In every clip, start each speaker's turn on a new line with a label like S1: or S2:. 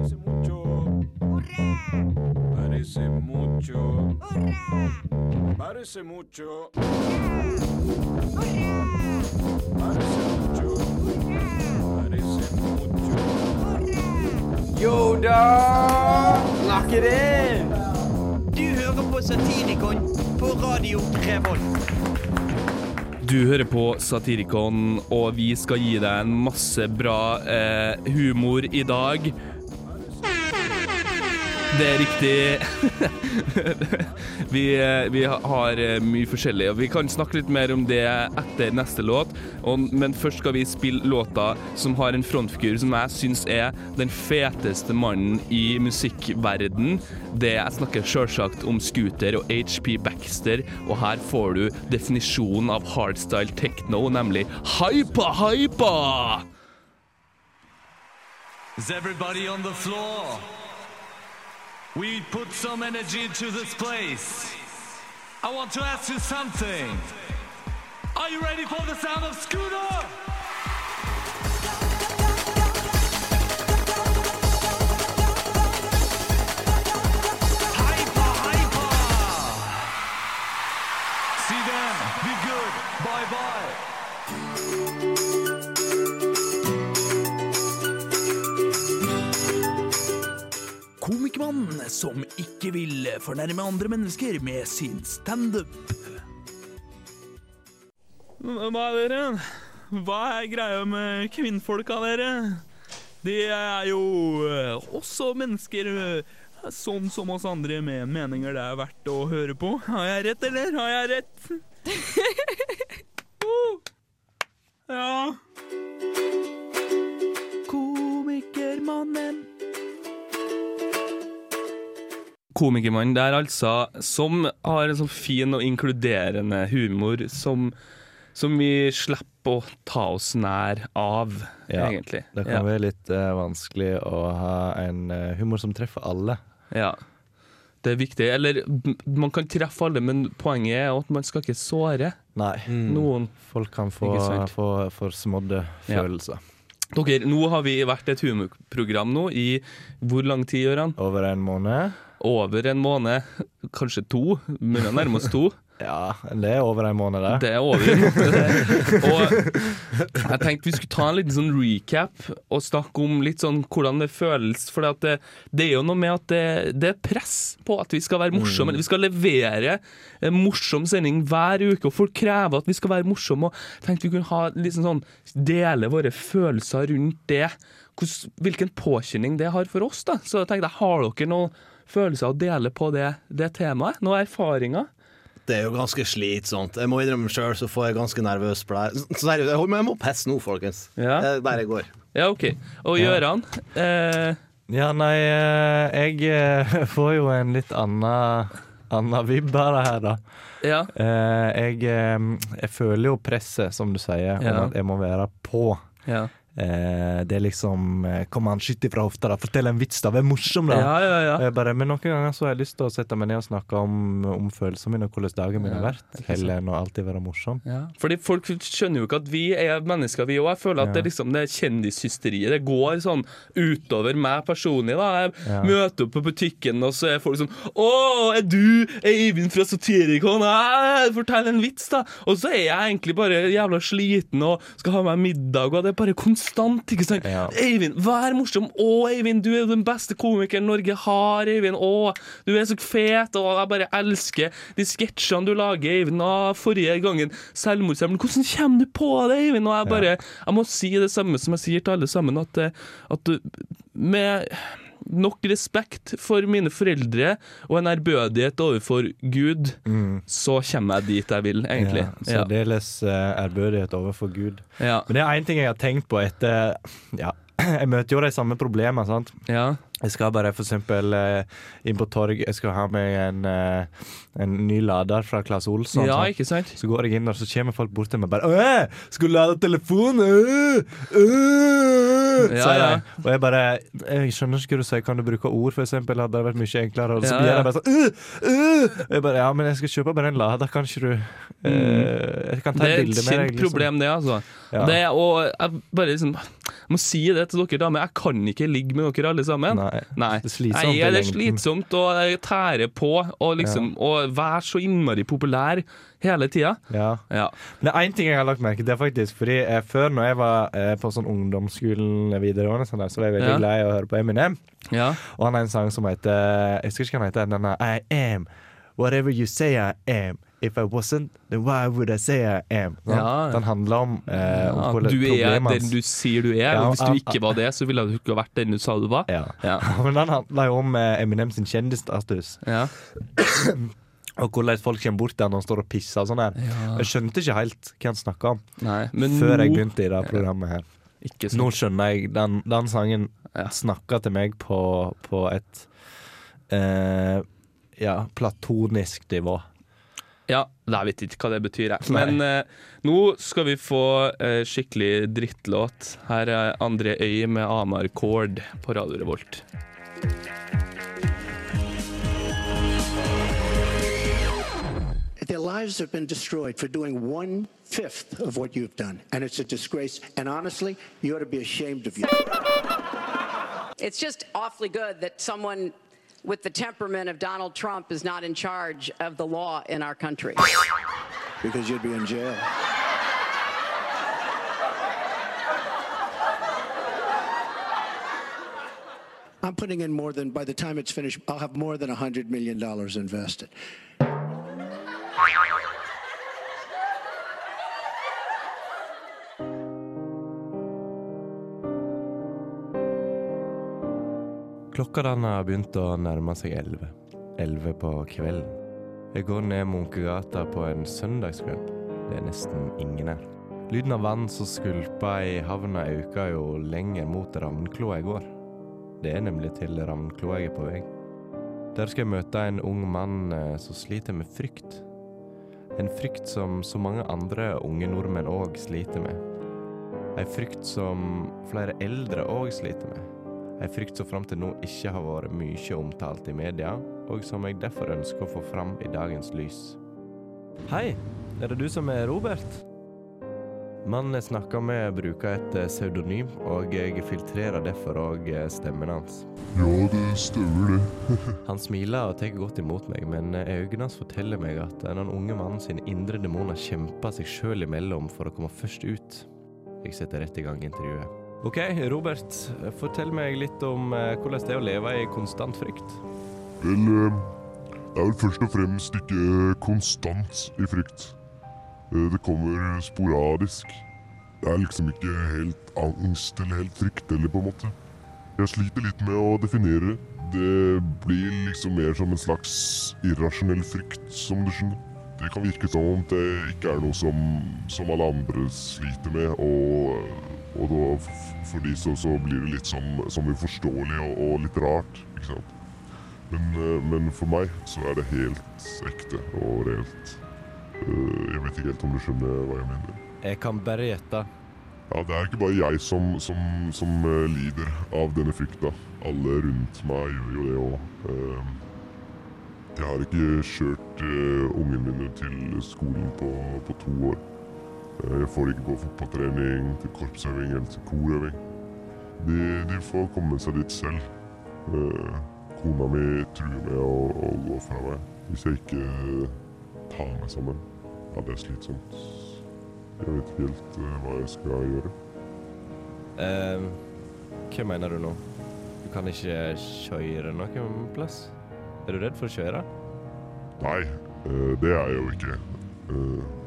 S1: Parece mucho. Parece mucho. Parece mucho. Parece mucho.
S2: Yoda! Lock it in!
S3: Du hører på Satirikon på Radio Revolt.
S4: Du hører på Satirikon, og vi skal gi deg en masse bra eh, humor i dag. Det er riktig. vi, eh, vi har eh, mye forskjellig, og vi kan snakke litt mer om det etter neste låt. Men først skal vi spille låta som har en frontfigur som jeg syns er den feteste mannen i musikkverden. Det Jeg snakker selvsagt om Scooter og HP Baxter, og her får du definisjonen av hardstyle techno, nemlig hypa, hypa!
S5: Is everybody on the floor? We put some energy into this place. I want to ask you something. Are you ready for the sound of Scooter? Hyper, hyper! See them, be good, bye bye.
S4: Komikermann som ikke vil fornærme andre mennesker med sin standup. Hva er dere? Hva er greia med kvinnfolka, dere? De er jo eh, også mennesker, eh, sånn som oss andre, med meninger det er verdt å høre på. Har jeg rett, eller? Har jeg rett? oh. Ja. Komikermannen der, altså, som har en sånn fin og inkluderende humor som, som vi slipper å ta oss nær av,
S6: Ja,
S4: egentlig.
S6: Det kan
S4: ja.
S6: være litt uh, vanskelig å ha en uh, humor som treffer alle.
S4: ja. Det er viktig. Eller man kan treffe alle, men poenget er at man skal ikke såre
S6: Nei.
S4: noen.
S6: Folk kan få, få forsmådde
S4: Ja.
S6: følelser.
S4: Dere, nå har vi vært et humorprogram nå i hvor lang tid, Gøran?
S6: Over en måned.
S4: Over en måned. Kanskje to. Begynner å nærme oss to.
S6: Ja, det er over en måned, det.
S4: Det er over en måned. Og jeg tenkte vi skulle ta en liten sånn recap og snakke om litt sånn hvordan det føles. For det, det er jo noe med at det, det er press på at vi skal være morsomme. Vi skal levere en morsom sending hver uke, og folk krever at vi skal være morsomme. Og jeg tenkte vi kunne ha liksom sånn dele våre følelser rundt det. Hvilken påkjenning det har for oss. da Så jeg tenkte, har dere noen følelser å dele på det, det temaet? Noen erfaringer?
S7: Det er jo ganske slitsomt. Jeg må innrømme sjøl, så får jeg ganske nervøs på det. her. Jeg jeg må pisse nå, folkens.
S4: Ja.
S7: Det er der jeg går.
S4: Ja, OK. Og Gøran? Eh,
S6: Ja, nei, eh, jeg eh, får jo en litt annen Anna vibb av det her, da.
S4: ja.
S6: Eh, jeg, jeg føler jo presset, som du sier,
S4: Ja.
S6: om at jeg må være på.
S4: Ja.
S6: Eh, det er liksom eh, Kom an, skyt ifra hofta, da. Fortell en vits, da. Vær morsom, da.
S4: ja, ja, ja.
S6: Eh, bare, men noen ganger så har jeg lyst til å sette meg ned og snakke om, om følelsene mine og hvordan dagen min har vært, heller enn å alltid være morsom.
S4: Ja. Fordi folk skjønner jo ikke at vi er mennesker, vi òg. Jeg føler at det, liksom, det er kjendishysteriet. Det går sånn utover meg personlig. da Jeg møter opp på butikken, og så er folk sånn 'Å, er du Eivind fra Satirikon? Fortell en vits, da!' Og så er jeg egentlig bare jævla sliten og skal ha meg middag, og det er bare konstant. Ikke sant?
S6: Ja.
S4: Eivind, vær morsom. 'Å, Eivind, du er den beste komikeren Norge har', Eivind. 'Å, du er så fet', og jeg bare elsker de sketsjene du lager, Eivind. Og forrige gangen selvmordshjelp. Hvordan kommer du på det, Eivind? Og jeg bare Jeg må si det samme som jeg sier til alle sammen, at, eh, at du med nok respekt for mine foreldre og en ærbødighet overfor Gud, så kommer jeg dit jeg vil, egentlig.
S6: Mm. Ja, Særdeles uh, ærbødighet overfor Gud. Men det er én ting jeg har tenkt på etter Ja, jeg møter jo de samme problemene, sant.
S4: Ja.
S6: Jeg skal bare eksempel eh, inn på torg Jeg skal ha meg en, eh, en ny lader fra Claes Olsson.
S4: ja,
S6: sant?
S4: ikke sant?
S6: Så går jeg inn og så kommer folk bort til meg bare «Åh, 'Skal du lade telefonen?' Øh, øh»,
S4: Ja, ja.
S6: Og jeg bare Jeg skjønner ikke hva du sier. Kan du bruke ord, eksempel? Hadde det vært mye enklere. Og så blir jeg bare sånn «Øh, øh». Og Jeg bare Ja, men jeg skal kjøpe bare en lader, kan ikke du eh, Jeg kan ta
S4: Det er
S6: et
S4: et
S6: bilde med
S4: kjent
S6: deg. liksom.
S4: problem, det, altså.
S6: Ja.
S4: Det, og jeg bare liksom jeg må si det til dere damer, jeg kan ikke ligge med dere alle sammen.
S6: Nei.
S4: Nei.
S6: Det slitsomt
S4: Nei, det er slitsomt, og å tære på og liksom og være så innmari populær hele tida.
S6: Ja.
S4: Ja.
S6: Men det er én ting jeg har lagt merke til, faktisk. Fordi eh, Før, når jeg var eh, på sånn ungdomsskolen videregående, sånn der, så var jeg veldig
S4: Ja.
S6: glad i å høre på Eminem.
S4: ja.
S6: Og han har en sang som heter Jeg husker ikke hva den heter. Den er I am whatever you say I am. If I wasn't, then why would I say I am? Sant?
S4: Ja.
S6: Den handler om, eh, om
S4: Ja, du er den du sier du er,
S6: Ja,
S4: og hvis du ikke var det, så ville du ikke vært den du sa du var.
S6: Ja.
S4: Ja.
S6: Men den handler jo om eh, Eminem sin kjendisstatus.
S4: Ja.
S6: Og hvordan folk kommer bort han når han står og pisser og sånn her. Jeg skjønte ikke helt hva han snakka om
S4: Nei, men
S6: før jeg
S4: nå
S6: begynte i det programmet her. Nå skjønner jeg Den, den sangen
S4: Ja.
S6: snakka til meg på, på et eh, ja, platonisk nivå.
S4: Ja, jeg vet ikke hva det betyr, jeg. Men eh, nå skal vi få eh, skikkelig drittlåt. Her er André Øy med Amar Kord på Radio Revolt.
S8: Their lives have been destroyed for doing one fifth of what you've done. And it's a disgrace. And honestly, you ought to be ashamed of you.
S9: It's just awfully good that someone with the temperament of Donald Trump is not in charge of the law in our country.
S8: because you'd be in jail. I'm putting in more than, by the time it's finished, I'll have more than $100 million invested.
S6: Klokka den har begynt å nærme seg elleve. Elleve på kvelden. Jeg går ned Munkegata på en søndagskveld. Det er nesten ingen her. Lyden av vann som skvulper i havna øker jo lenger mot Ravnkloa jeg går. Det er nemlig til Ravnkloa jeg er på vei. Der skal jeg møte en ung mann eh, som sliter med frykt. En frykt som så mange andre unge nordmenn òg sliter med. Ei frykt som flere eldre òg sliter med. Ei frykt som fram til nå ikke har vært mye omtalt i media, og som jeg derfor ønsker å få fram i dagens lys. Hei, er det du som er Robert? Mannen jeg snakker med, bruker et eh, pseudonym, og jeg filtrerer derfor òg stemmen hans.
S10: Ja, det stemmer det.
S6: Han smiler og tar godt imot meg, men eh, øynene hans forteller meg at den unge mannen sine indre demoner kjemper seg sjøl imellom for å komme først ut. Jeg setter rett i gang intervjuet. OK, Robert. Fortell meg litt om eh, hvordan det er å leve i konstant frykt.
S10: Vel, eh, det er vel først og fremst ikke konstant i frykt. Eh, Det kommer sporadisk. Det er liksom ikke helt angst eller helt frykt heller, på en måte. Jeg sliter litt med å definere det. Blir liksom mer som en slags irrasjonell frykt, som du skjønner. Det kan virke som om det ikke er noe som, som alle andre sliter med, og, og da for de så, så blir det litt sånn, sånn uforståelig og, og litt rart, ikke sant. Men, eh, men for meg så er det helt ekte og reelt. Eh, Jeg vet ikke helt om du skjønner hva jeg mener.
S6: Jeg kan bare gjette.
S10: Ja, det er ikke bare jeg som, som, som eh, lider av denne frykta. Alle rundt meg gjør jo det òg. Jeg har ikke kjørt ungene mine til skolen på, på to år. Eh, Jeg får ikke gå fotballtrening, til korpsøving eller til korøving. De, de får komme seg dit selv. Eh, kona mi truer med å, å gå fra meg hvis jeg ikke tar meg sammen. Ja, det er slitsomt. Jeg vet ikke helt eh, hva jeg skal gjøre.
S6: Eh, hva mener du nå? Du kan ikke kjøre noen plass? Er du redd for å kjøre?
S10: Nei, uh, det er jeg jo ikke. Eh,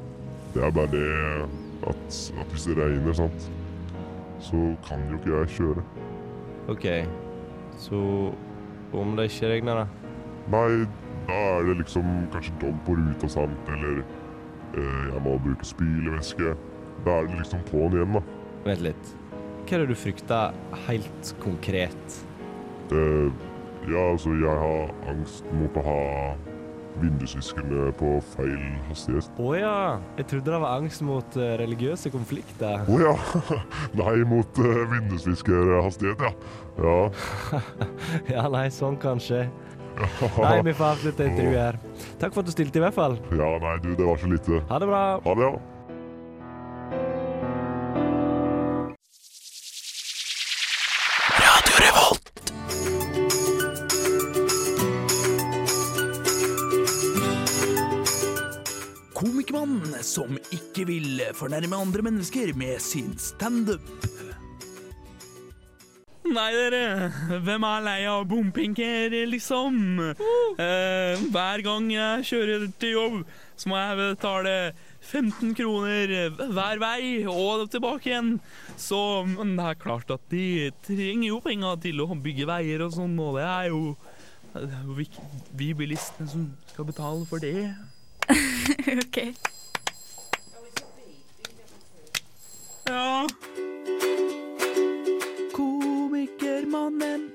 S10: det er bare det at, at hvis det regner, sant, så kan jo ikke jeg kjøre.
S6: OK. Så om det ikke regner, da?
S10: Nei, da er det liksom kanskje dog på ruta, sant, eller eh, jeg må bruke spylevæske. Da er det liksom på'n igjen, da.
S6: Vent litt. Hva er det du frykter helt konkret?
S10: Eh, ja, altså, jeg har angst mot å ha vindusviskerne på feil hastighet.
S6: Å ja. Jeg trodde det var angst mot eh, religiøse konflikter.
S10: Å ja! Nei, mot uh, vindusviskerhastighet, ja. Ja.
S6: ja, nei, sånn kanskje. Nei, vi får avslutte intervjuet her. Takk for at du stilte, i hvert fall.
S10: Ja, nei, du, det var så lite.
S6: Ha det bra.
S10: Ha det, ja.
S11: Fornærme andre mennesker med sin standup.
S12: Nei, dere. Hvem er lei av bompenker, liksom? Eh, hver gang jeg kjører til jobb, så må jeg betale 15 kroner hver vei og tilbake igjen. Så men det er klart at de trenger jo penger til å bygge veier og sånn, og det er jo det er jo vi, vi bilistene som skal betale for det.
S13: OK.
S12: Ja.
S11: Komikermannen.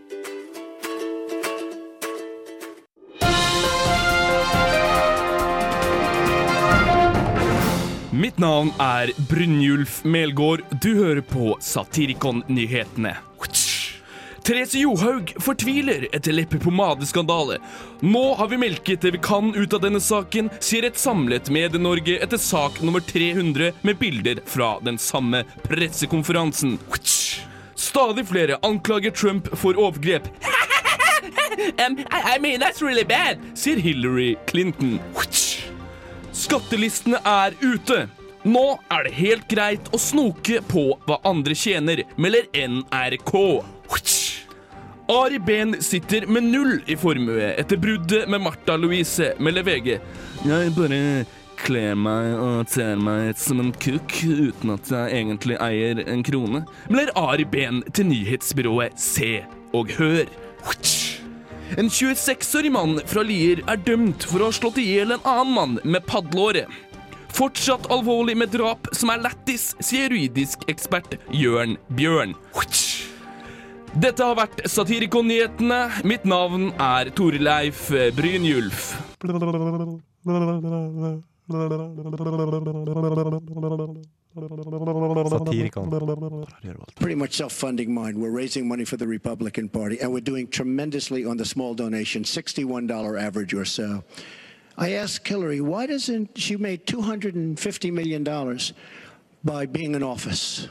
S4: Mitt navn er Brynjulf Melgaard. Du hører på Satirikon-nyhetene. Therese Johaug fortviler etter leppepomade-skandale. Nå har vi melket det vi kan ut av denne saken, sier et samlet Medie-Norge etter sak nummer 300 med bilder fra den samme pressekonferansen. Stadig flere anklager Trump for overgrep. um, I, I mean, that's really bad, sier Hillary Clinton. Skattelistene er ute. Nå er det helt greit å snoke på hva andre tjener, melder NRK. Ari Behn sitter med null i formue etter bruddet med Martha Louise, melder VG. Jeg bare kler meg og ter meg som en kukk uten at jeg egentlig eier en krone, melder Ari Behn til nyhetsbyrået Se og Hør. En 26-årig mann fra Lier er dømt for å ha slått i hjel en annen mann med padleåret. Fortsatt alvorlig med drap som er lættis, sier juridisk ekspert Jørn Bjørn. Dette har vært Satirikon-nyhetene. Mitt navn er Torleif Brynjulf.
S8: Pretty much self-funding mine. We're raising money for the Republican Party, and we're doing tremendously on the small donation, $61 average or so. I asked Hillary, why doesn't she made $250 million by being in office?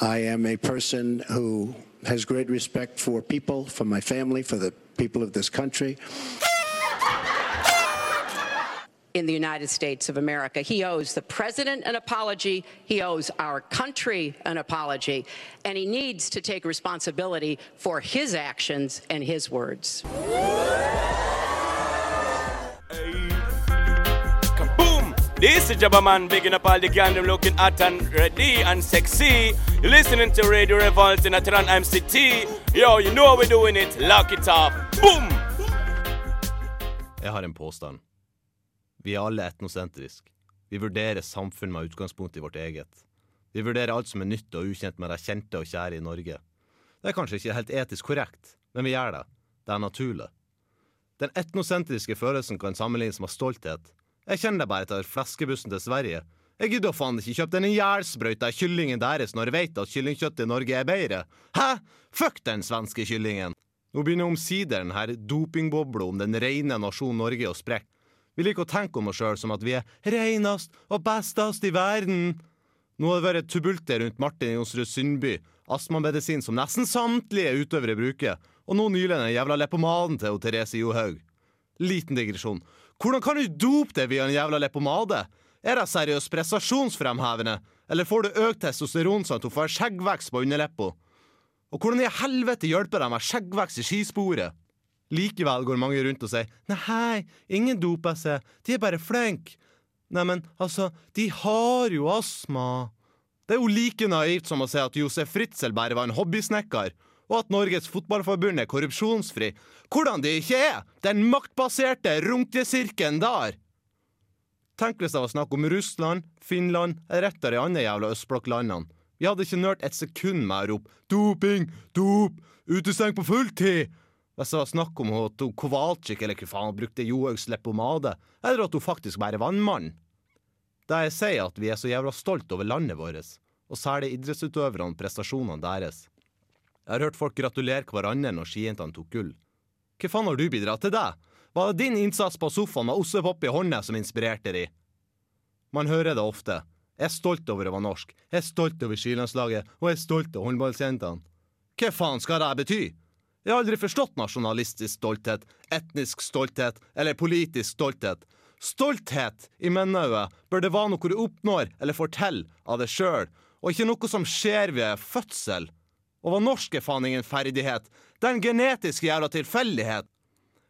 S8: I am a person who has great respect for people, for my family, for the people of this country.
S9: in the United States of America. He owes the president an apology. He owes our country an apology. And he needs to take responsibility for his actions and his words.
S14: This is Jabba Man bigging up all the gang them looking hot and ready and sexy. You're listening to Radio Revolt in Atran MCT. Yo, you know how we're doing it. Lock it up. Boom!
S7: Jeg har en påstand. Vi er alle etnosentrisk. Vi vurderer samfunn med utgangspunkt i vårt eget. Vi vurderer alt som er nytt og ukjent med de kjente og kjære i Norge. Det er kanskje ikke helt etisk korrekt, men vi gjør det. Det er naturlig. Den etnosentriske følelsen kan sammenlignes med stolthet. Jeg kjenner deg bare etter fleskebussen til Sverige. Jeg gidder faen ikke kjøpe den ihjelsprøyta kyllingen deres når jeg vet at kyllingkjøttet i Norge er bedre. Hæ? Fuck den svenske kyllingen! Nå begynner omsider den her dopingbobla om den rene nasjonen Norge å sprekke. Vi liker å tenke om oss sjøl som at vi er reinest og bestest i verden. Nå har det vært tubulter rundt Martin Jonsrud Sundby, astmamedisin som nesten samtlige utøvere bruker, og nå nylig den jævla leppomaden til Therese Johaug. Liten digresjon. Hvordan kan du dope deg via en jævla leppepomade? Er det seriøst prestasjonsfremhevende, eller får du økt testosteron sånn at hun får skjeggvekst på underleppa? Og hvordan i helvete hjelper det med skjeggvekst i skisporet? Likevel går mange rundt og sier nei, ingen doper seg, de er bare flinke. Neimen, altså, de har jo astma. Det er jo like naivt som å si at Josef Fritzel bare var en hobbysnekker, og at Norges Fotballforbund er korrupsjonsfri. Hvordan det ikke er! Den maktbaserte runkesirkelen der! Tenk hvis det var snakk om Russland, Finland eller et av de andre jævla østblokklandene. Vi hadde ikke nølt et sekund med å rope 'doping, dop, utestengt på fulltid'. Hvis det var snakk om at hun Kowalczyk eller hva faen brukte Johaugs leppepomade, eller at hun faktisk bare var vannmann. mann. Det jeg sier at vi er så jævla stolt over landet vårt, og særlig idrettsutøverne og prestasjonene deres. Jeg har hørt folk gratulere hverandre når skijentene tok gull. Hva faen har du bidratt til det? Var det din innsats på sofaen med ostepop i hånda som inspirerte de? Man hører det ofte. Jeg er stolt over å være norsk, jeg er stolt over skilandslaget, og jeg er stolt av håndballjentene. Hva faen skal det bety? Jeg har aldri forstått nasjonalistisk stolthet, etnisk stolthet eller politisk stolthet. Stolthet i mennauet bør det være noe du oppnår eller forteller av deg sjøl, og ikke noe som skjer ved fødsel. Å hva norsk er faen ingen ferdighet. Det er en genetisk jævla tilfeldighet.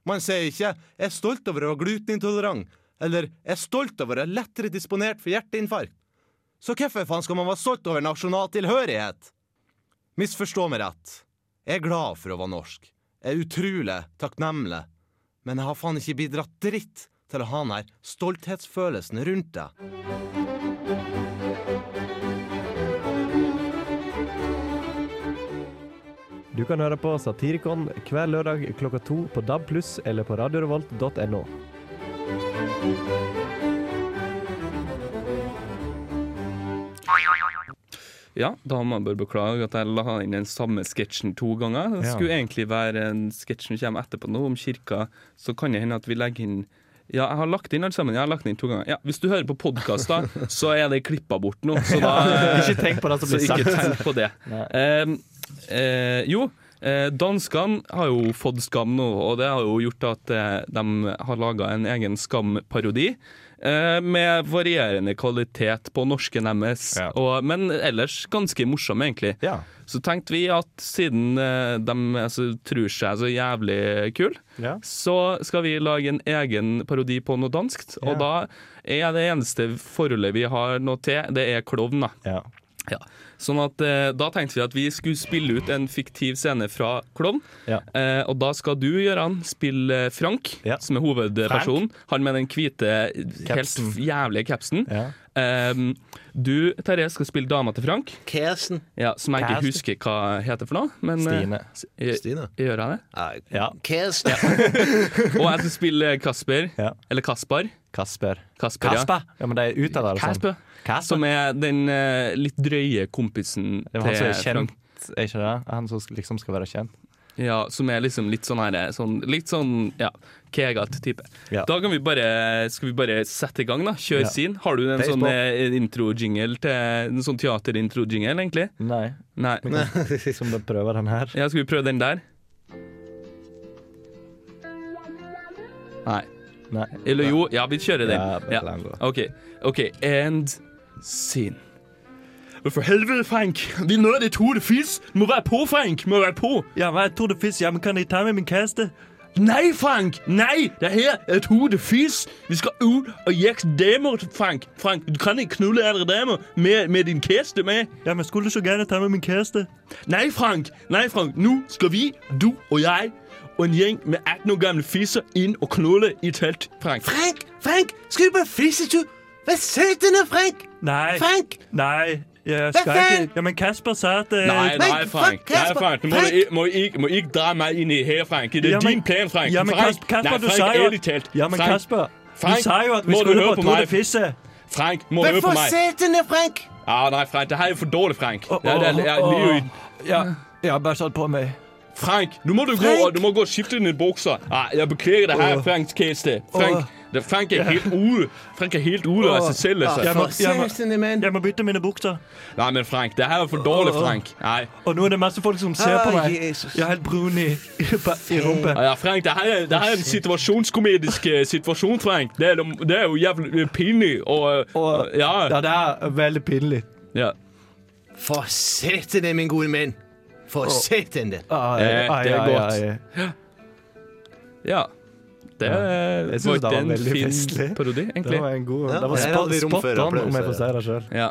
S7: Man sier ikke 'jeg er stolt over å være glutenintolerant', eller 'jeg er stolt over å være lettere disponert for hjerteinfarkt'. Så hvorfor faen skal man være stolt over nasjonal tilhørighet? Misforstå meg rett. Jeg er glad for å være norsk. Jeg er utrolig takknemlig. Men jeg har faen ikke bidratt dritt til å ha den her stolthetsfølelsen rundt det.
S6: Du kan høre på Satirikon hver lørdag klokka to på DAB+, pluss eller på radiorevolt.no.
S4: Ja, da må jeg bare beklage at jeg la inn den samme sketsjen to ganger. Det skulle egentlig være en sketsj som kommer etterpå nå, om kirka. Så kan det hende at vi legger inn Ja, jeg har lagt inn alt sammen. Jeg har lagt inn to ganger. Ja, Hvis du hører på podkast, da, så er det klippa bort nå. Så da,
S6: Ikke tenk på det som blir
S4: sagt. ikke tenk på det. Eh, eh, jo, eh, danskene har jo fått skam nå, og det har jo gjort at eh, de har laga en egen skamparodi. Eh, med varierende kvalitet på norsken deres, og, men ellers ganske morsom, egentlig. Så tenkte vi at siden eh, de altså, tror seg så jævlig kule,
S6: Ja.
S4: så skal vi lage en egen parodi på noe danskt. Og da er det eneste forholdet vi har noe til, det er klovn. da.
S6: Ja.
S4: Ja. Sånn at eh, Da tenkte vi at vi skulle spille ut en fiktiv scene fra Klovn.
S6: Ja.
S4: Eh, og da skal du, Gøran, spille Frank, Frank, som er hovedpersonen. Han med den hvite,
S6: Capsen.
S4: helt jævlige capsen.
S6: Ja.
S4: Eh, du, Terje, skal spille dama til Frank.
S7: Kesen.
S4: Ja, som jeg ikke
S7: Casten.
S4: husker hva heter for noe. Men, eh,
S6: Stine.
S4: s- gjør-
S7: Stine?
S4: Gjør jeg det?
S6: Ja.
S7: Kesen.
S4: Og jeg skal spille Kasper.
S6: Ja.
S4: Eller Kaspar.
S6: Kasper.
S4: Kasper, ja.
S6: Kasper. Ja, men de uttaler det sånn.
S4: Kasper.
S6: Kasper.
S4: Som er den uh, litt drøye kompisen
S6: var han som
S4: til
S6: er
S4: Frank.
S6: kjent, er ikke det? Han som liksom skal være kjent.
S4: Ja, som er liksom litt sånn her sånn, Litt sånn, ja, kegat type.
S6: Ja.
S4: Da kan vi bare, skal vi bare sette i gang, da. Kjør
S6: Ja.
S4: scene. Har du en
S6: Peis
S4: sånn eh, intro-jingle til En sånn teater-intro-jingle, egentlig?
S6: Nei.
S4: Nei.
S6: Nei. som bare prøver den her.
S4: Ja, skal vi prøve den der? Nei.
S6: Nei.
S4: Eller jo, ja, vi kjører den.
S6: Ja.
S4: OK. ok, And scene. For helvete, Frank! Vi nødt til Tour de Fils! Må være på, Frank! Må være på!
S6: Ja, hva er Tour de Fils? Ja, men kan jeg ta med min kaste?
S4: Nei, Frank! Nei! Det her er Tour de Fils! Vi skal ut og jage damer, Frank! Frank, Du kan ikke knulle andre damer med, med din kaste med.
S6: Ja, men skulle du så gerne ta med min kaste?
S4: Nei, Frank! Nei, Frank! Nå skal vi, du og jeg, og en gjeng med 18 år gamle fisser inn og knulle i telt, Frank.
S7: Frank, Frank, skal du på fissetur? Vær søt nå, Frank!
S6: Nei.
S7: Frank!
S6: Nei, jeg
S7: Hva
S6: skal ikke. Ja, men Kasper sa at eh,
S4: Nei, nei,
S7: Frank,
S4: Frank. Nei, Frank. Du må,
S7: du
S4: ikke- må, ikke, må ikke dra meg inn i her, Frank. Det er
S6: Ja, men-
S4: din plan, Frank.
S6: Ja, men
S4: Frank.
S6: Kasper,
S4: Nei,
S6: du
S4: Frank,
S6: sa jo
S4: ærlig talt.
S6: Ja, men
S4: Frank,
S6: Kasper,
S4: Frank,
S6: du sa jo at vi
S4: må du
S6: skulle
S4: høre
S6: på
S4: på
S6: Tour
S4: meg?
S6: Fisse.
S4: Frank, må
S7: du
S4: høre på meg.
S7: søt nå, Frank!
S4: Ja, nei, Frank, det her er for dårlig, Frank.
S6: Ja,
S4: Det er- er- jeg
S6: åh,
S4: liker jo-
S6: Ja, ja, bare satt på meg.
S4: Frank, nå må du gå,
S7: Frank!
S4: du må gå og skifte dine bukser. Ja, jeg beklager det her. Franks kiste. Frank, det, Frank er helt ude. Frank er helt ude av seg selv.
S6: Jeg
S4: Altså.
S6: må, jeg, må,
S7: søt nå,
S6: jeg må bytte mine bukser.
S4: Nei, men Frank, det her er for dårlig, Frank. Nei.
S6: Og nå er det masse folk som ser på meg. Jeg er helt brun i, i rumpa.
S4: Ja, ja, Frank, det her, er- det her er en situasjonskomedisk eh, situasjon, Frank. Det er, det er jo jævlig eh, pinlig og,
S6: Og,
S4: ja.
S6: ja, det er veldig pinlig.
S4: ja.
S7: For nå, min gode menn. For søt nå.
S6: Ai,
S4: Eh,
S6: ai,
S4: det er
S6: ai,
S4: godt.
S6: ai.
S4: ja. Det
S6: Ja.
S4: eh,
S6: Jeg synes
S4: var
S6: det var
S4: ikke en
S6: veldig
S4: fin
S6: festlig.
S4: parodi,
S6: Det
S4: egentlig.
S6: var en god
S7: Ja,
S6: Det var spot,
S7: hadde rom for
S6: spot on, om jeg får si det sjøl.
S4: Ja.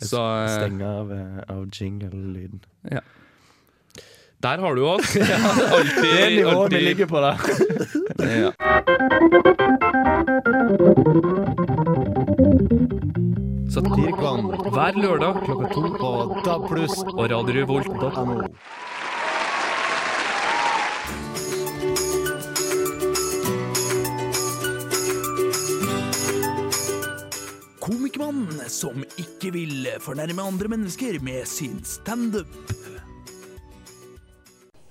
S4: Så eh,
S6: Stenge av, eh, av jingle-lyden.
S4: der har du oss. Alltid,
S6: Det er nivået vi
S4: alltid-
S6: ligger på, der.
S4: Ja.
S7: Satirikon
S4: Hver lørdag
S7: klokka to på DAB+.
S4: og
S7: radiorevolt.no.
S15: Komikermann som ikke vil fornærme andre mennesker med sin standup.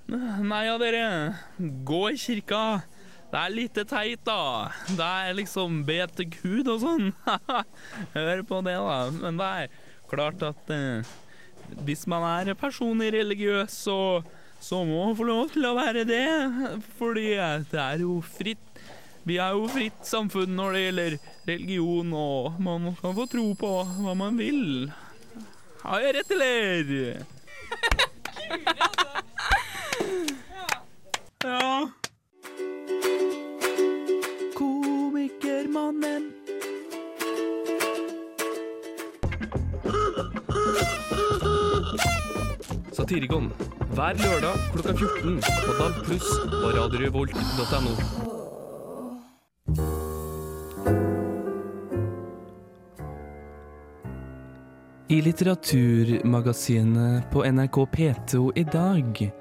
S12: Nei ja, dere. Gå i kirka. Det er litt teit, da. Det er liksom be til Gud og sånn. Hør på det, da. Men det er klart at eh, hvis man er personlig religiøs, så, så må man få lov til å være det. Fordi det er jo fritt Vi er jo fritt samfunn når det gjelder religion, og man kan få tro på hva man vil. Har jeg rett, eller? Ja.
S16: Komikermannen.
S4: Satirikon hver lørdag klokka 14 på DAB pluss og radiorevolt.no. I litteraturmagasinet på NRK P2 i dag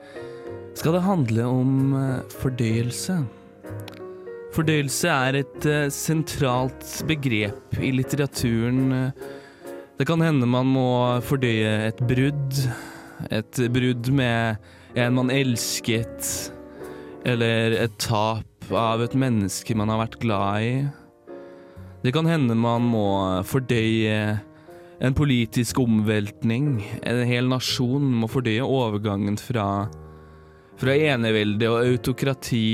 S4: skal det handle om eh, fordøyelse. Fordøyelse er et eh, sentralt begrep i litteraturen. Det kan hende man må fordøye et brudd. Et brudd med en man elsket, eller et tap av et menneske man har vært glad i. Det kan hende man må fordøye en politisk omveltning. En hel nasjon må fordøye overgangen fra, fra enevelde og autokrati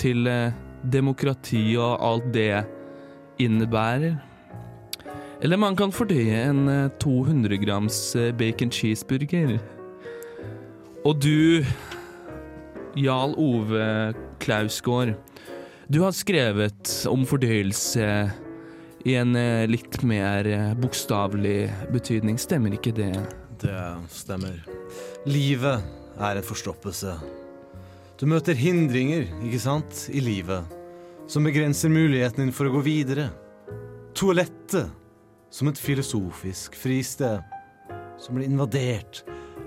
S4: til eh, demokrati og alt det innebærer. Eller man kan fordøye en eh, 200 grams eh, bacon cheeseburger. Og du, Jarl Ove Klausgård, du har skrevet om fordøyelse i en eh, litt mer eh, bokstavelig betydning, stemmer ikke det?
S7: Det stemmer. Livet er en forstoppelse. Du møter hindringer, ikke sant, i livet, som begrenser muligheten din for å gå videre. Toalettet, som et filosofisk fristed, som blir invadert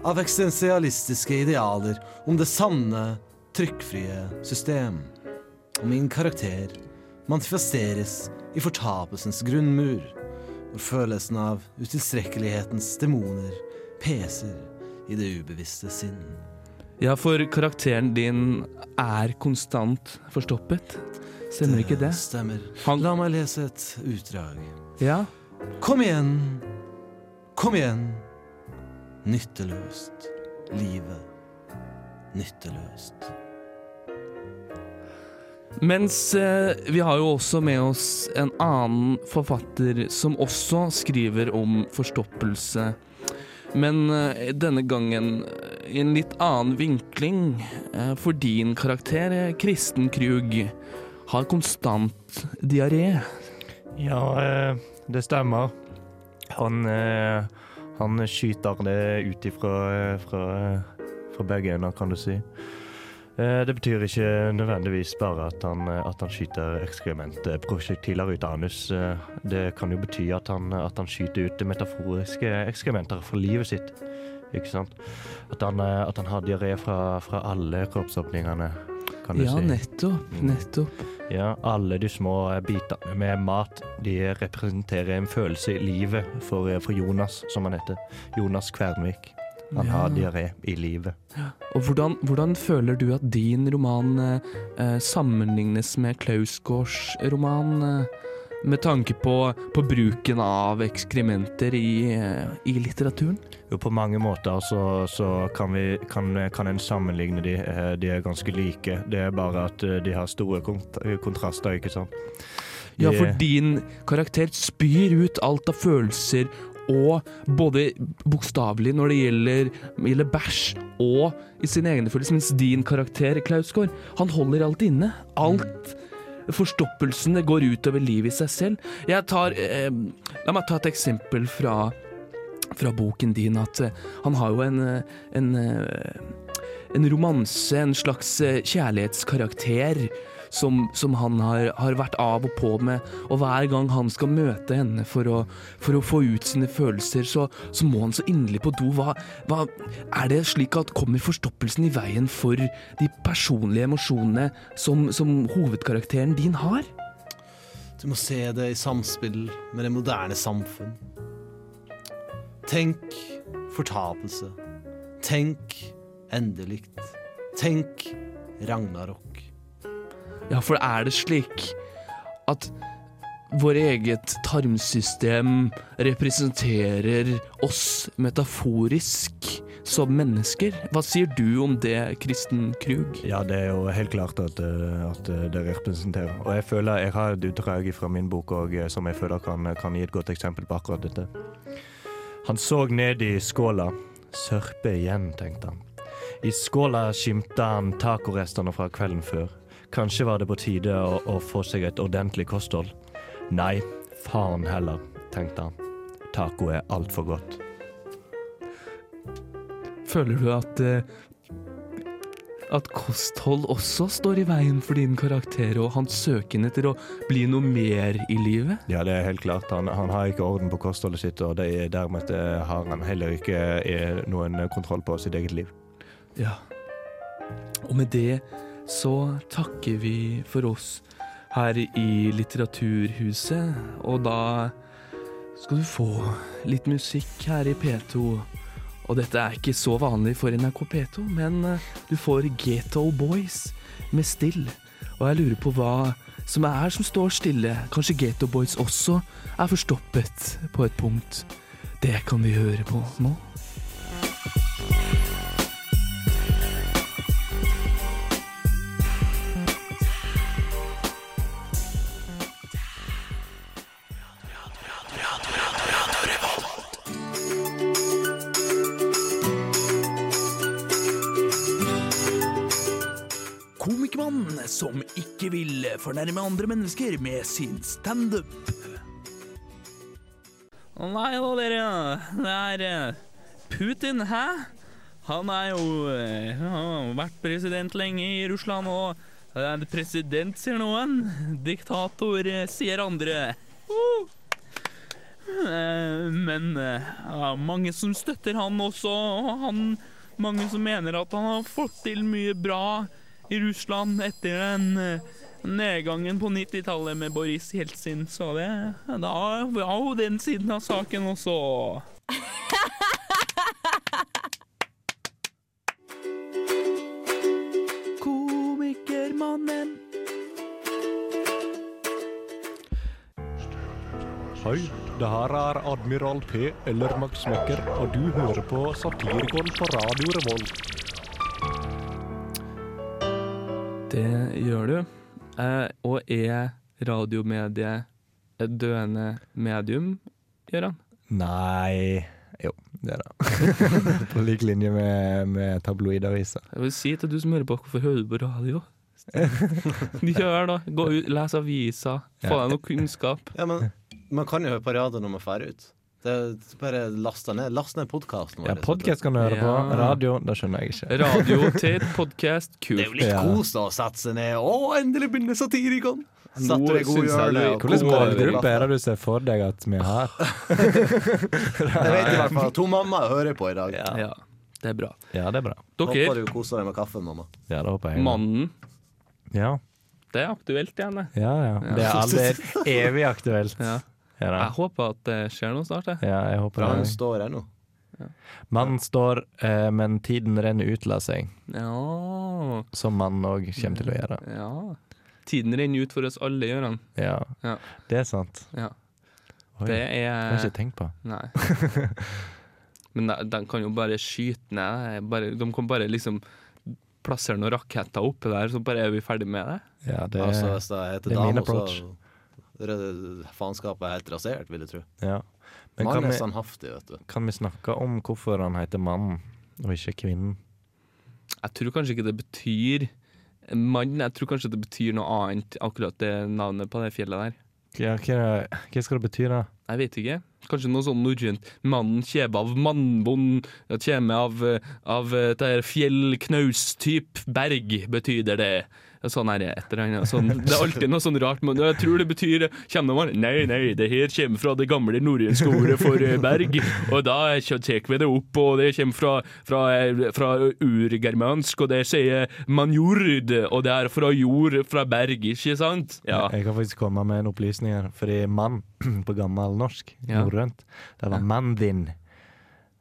S7: av eksistensialistiske idealer om det sanne, trykkfrie system. Og min karakter manifesteres i fortapelsens grunnmur, hvor følelsen av utilstrekkelighetens demoner peser i det ubevisste sinn.
S4: Ja, for karakteren din er konstant forstoppet. Stemmer ikke det?
S7: Stemmer. La meg lese et utdrag.
S4: Ja.
S7: Kom igjen. Kom igjen. Nytteløst. Livet. Nytteløst.
S4: Mens eh, vi har jo også med oss en annen forfatter som også skriver om forstoppelse. Men eh, denne gangen i en litt annen vinkling. Eh, for din karakter, eh, Kristen Krug, har konstant diaré.
S6: Ja, eh, det stemmer. Han, han skyter det ut ifra fra, fra begge ender, kan du si. Det betyr ikke nødvendigvis bare at han, at han skyter ekskrementprosjektiler ut av anus. Det kan jo bety at han, at han skyter ut metaforiske ekskrementer fra livet sitt. Ikke sant? At han, eh, at han har diaré fra, fra alle kroppsåpningene, kan du
S4: Ja,
S6: si.
S4: nettopp. Nettopp.
S6: Ja, alle de små bitene med mat, de representerer en følelse i livet for, for Jonas, som han heter. Jonas Kvernvik. Han har diaré i livet.
S4: Og hvordan, hvordan føler du at din roman eh, eh, sammenlignes med Klausgårds roman? Eh, med tanke på, på bruken av ekskrementer i, eh, i litteraturen?
S6: Jo, på mange måter så, så kan, vi, kan, kan en sammenligne de. Eh, De er ganske like. Det er bare at eh, de har store kont kontraster, ikke sant?
S4: Ja, for din karakter spyr ut alt av følelser, og både bokstavelig når det gjelder, gjelder bæsj, og i sine egne følelser, mens din karakter, Klausgård, han holder alt inne. Alt forstoppelsen går går utover livet i seg selv. Jeg tar eh, La meg ta et eksempel fra, fra boken din, at eh, han har jo en, eh, en eh, en romanse, en slags eh, kjærlighetskarakter som, som han har, har vært av og på med, og hver gang han skal møte henne for å, for å få ut sine følelser, så, så må han så inderlig på do. Hva, hva, er det slik at kommer forstoppelsen i veien for de personlige emosjonene som, som hovedkarakteren din har?
S7: Du må se det i samspill med det moderne samfunn. Tenk fortapelse. Tenk endelikt. Tenk Ragnarok.
S4: Ja, for er det slik at vår eget tarmsystem representerer oss metaforisk som mennesker. Hva sier du om det, Kristen Krug?
S6: Ja, det er jo helt klart at, eh, at eh, det representerer. Og jeg føler jeg har et utdrag fra min bok og, eh, som jeg føler kan, kan gi et godt eksempel på akkurat dette. Han så ned i skåla. Sørpe igjen, tenkte han. I skåla skimta han tacorestene fra kvelden før. Kanskje var det på tide å, å få seg et ordentlig kosthold. Nei, faen heller, tenkte han. Taco er altfor godt.
S4: Føler du at eh, at kosthold også står i veien for din karakter og hans søken etter å bli noe mer i livet?
S6: Ja, det er helt klart. Han, han har ikke orden på kostholdet sitt, og det er dermed eh, har han heller ikke eh, noen kontroll på sitt eget liv.
S4: Ja. Og med det så takker vi for oss her i Litteraturhuset, og da skal du få litt musikk her i P2. Og dette er ikke så vanlig for NRK P2, men eh, du får Ghetto Boys med Still. Og jeg lurer på hva som er som står stille. Kanskje Ghetto Boys også er forstoppet på et punkt. Det kan vi høre på nå.
S17: Ikke vil fornærme andre mennesker med sin standup.
S12: Å nei da, dere. Det er eh, Putin, hæ? Han er jo eh, Han har vært president lenge i Russland, og en president, sier noen. Diktator, eh, sier andre. Uh. Men ja, mange som støtter han også, og han, mange som mener at han har fått til mye bra i Russland etter den eh, nedgangen på 90-tallet med Boris Jeltsin, så det da var har jo den siden av saken også.
S17: Komikermannen.
S6: Hei, det her er Admiral P eller Max Mekker, og du hører på Satirikon på Radio Revolt.
S4: Det gjør du. Eh, og er radiomediet et døende medium, Gøran?
S6: Nei Jo, det er det. på lik linje med, med tabloidaviser.
S4: Jeg vil si til du som hører på, hvorfor hører du på radio? Gjør da. Gå ut, les aviser, få deg noe kunnskap.
S7: Ja, men man kan jo høre på radio når man drar ut. Det er bare last ned. Last ned podkasten vår.
S6: Ja, podkast kan du høre på.
S4: Ja.
S6: Radio, det skjønner jeg ikke.
S4: Radio til podkast, kult.
S7: Det er jo litt
S6: Ja.
S7: kos å sette seg ned. Å, endelig begynner Satirikon!
S6: Hvilken målgruppe er det du ser for deg at vi har?
S7: det vet i hvert fall to mammaer hører på i dag.
S4: Ja, det er bra.
S6: Ja, det er bra.
S7: Håper du koser deg med kaffen, mamma.
S6: Ja, det håper jeg.
S4: mannen,
S6: Ja,
S4: det er aktuelt igjen, det.
S6: ja. ja. Det er aldri evig aktuelt.
S4: Ja.
S6: Ja.
S4: Jeg håper at det skjer noe snart, jeg.
S6: ja jeg håper
S7: Han
S6: det.
S7: står her nå.
S6: Mannen står, eh, men tiden renner ut, la seg.
S4: Ja,
S6: Som mannen òg kommer til å gjøre.
S4: ja. Tiden renner ut for oss alle, Gøran.
S6: Ja,
S4: Ja.
S6: det er sant.
S4: Ja.
S6: Oi,
S4: Det
S6: det har jeg
S4: er
S6: ikke tenkt på.
S4: Nei. Men de, de kan jo bare skyte ned. Bare, de kan bare liksom plassere noen raketter oppi der, så bare er vi ferdig med det.
S6: Ja, det,
S7: altså, det
S6: det er min approach.
S7: så faenskapet er helt rasert, vil jeg tro.
S6: ja. Men kan
S7: er
S6: sånn
S7: haftig, vet du.
S6: kan vi snakke om hvorfor han heter mann, og ikke kvinnen?
S4: Jeg tror kanskje ikke det betyr mann. Jeg tror kanskje det betyr noe annet, akkurat det navnet på det fjellet der.
S6: Ja, hva, hva skal det bety, da?
S4: Jeg vet ikke. Kanskje noe sånn norrønt. Mannen kommer av mannbond, det av, av det fjellknaus-typ berg, betyder det. Sånn er det et eller annet. Sånn, det er alltid noe sånn rart. Men jeg tror det betyr Kommer man Nei, nei, det her kommer fra det gamle norrønske ordet for eh, berg. Og da tar vi det opp, og det kommer fra, fra, fra urgermansk, og det sier manjord, og det er fra jord, fra berg, ikke sant? Ja.
S6: Jeg kan faktisk komme med en opplysning her. Fordi mann på gammel norsk,
S4: Ja.
S6: norrønt, det var mann din.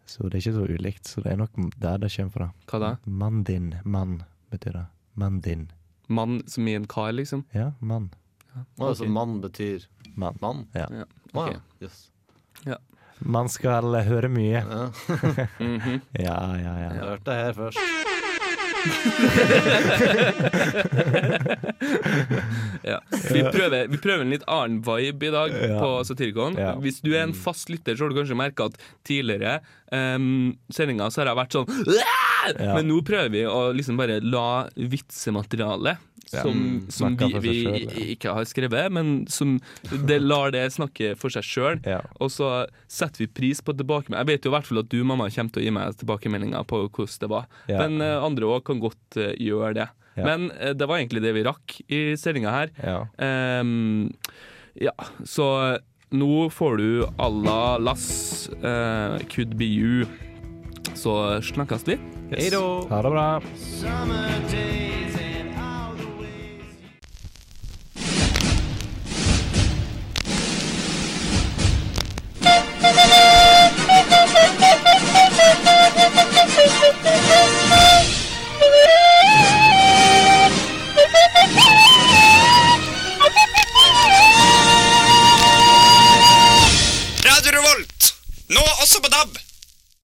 S6: Så det er ikke så ulikt. Så det er nok der det kommer fra.
S4: Hva da?
S6: Mann din. Mann betyr det. Mann din.
S4: Mann som i en kar, liksom?
S6: Ja, mann.
S7: Å, altså, mann betyr
S6: Mann.
S7: mann?
S6: Ja.
S4: Ja.
S7: Okay.
S4: ok.
S7: Yes.
S4: Ja.
S18: Man skal høre mye.
S7: Ja.
S18: ja, ja, ja.
S7: Jeg hørte det her først.
S4: ja. vi, prøver, vi prøver en litt annen vibe i dag
S18: Ja.
S4: på Satirikon.
S18: Ja.
S4: Hvis du er en fast lytter, så har du kanskje merka at tidligere um, sendinger så har jeg vært sånn!
S18: Ja.
S4: Men nå prøver vi å liksom bare la vitsematerialet som,
S18: ja,
S4: som vi, vi
S18: selv, ja.
S4: ikke har skrevet, men som det lar det snakke for seg sjøl. Og så setter vi pris på tilbakemeldinger. Jeg vet jo i hvert fall at du, mamma, kommer til å gi meg tilbakemeldinger på hvordan det var. Men uh, andre òg kan godt uh, gjøre det. Men uh, det var egentlig det vi rakk i sendinga her.
S18: Ja.
S4: Ehm, ja, så nå får du Allah Lass, Could Be You. Så snakkes vi.
S18: Hei da. Ha det bra.
S3: Radio Revolt, nå også på DAB.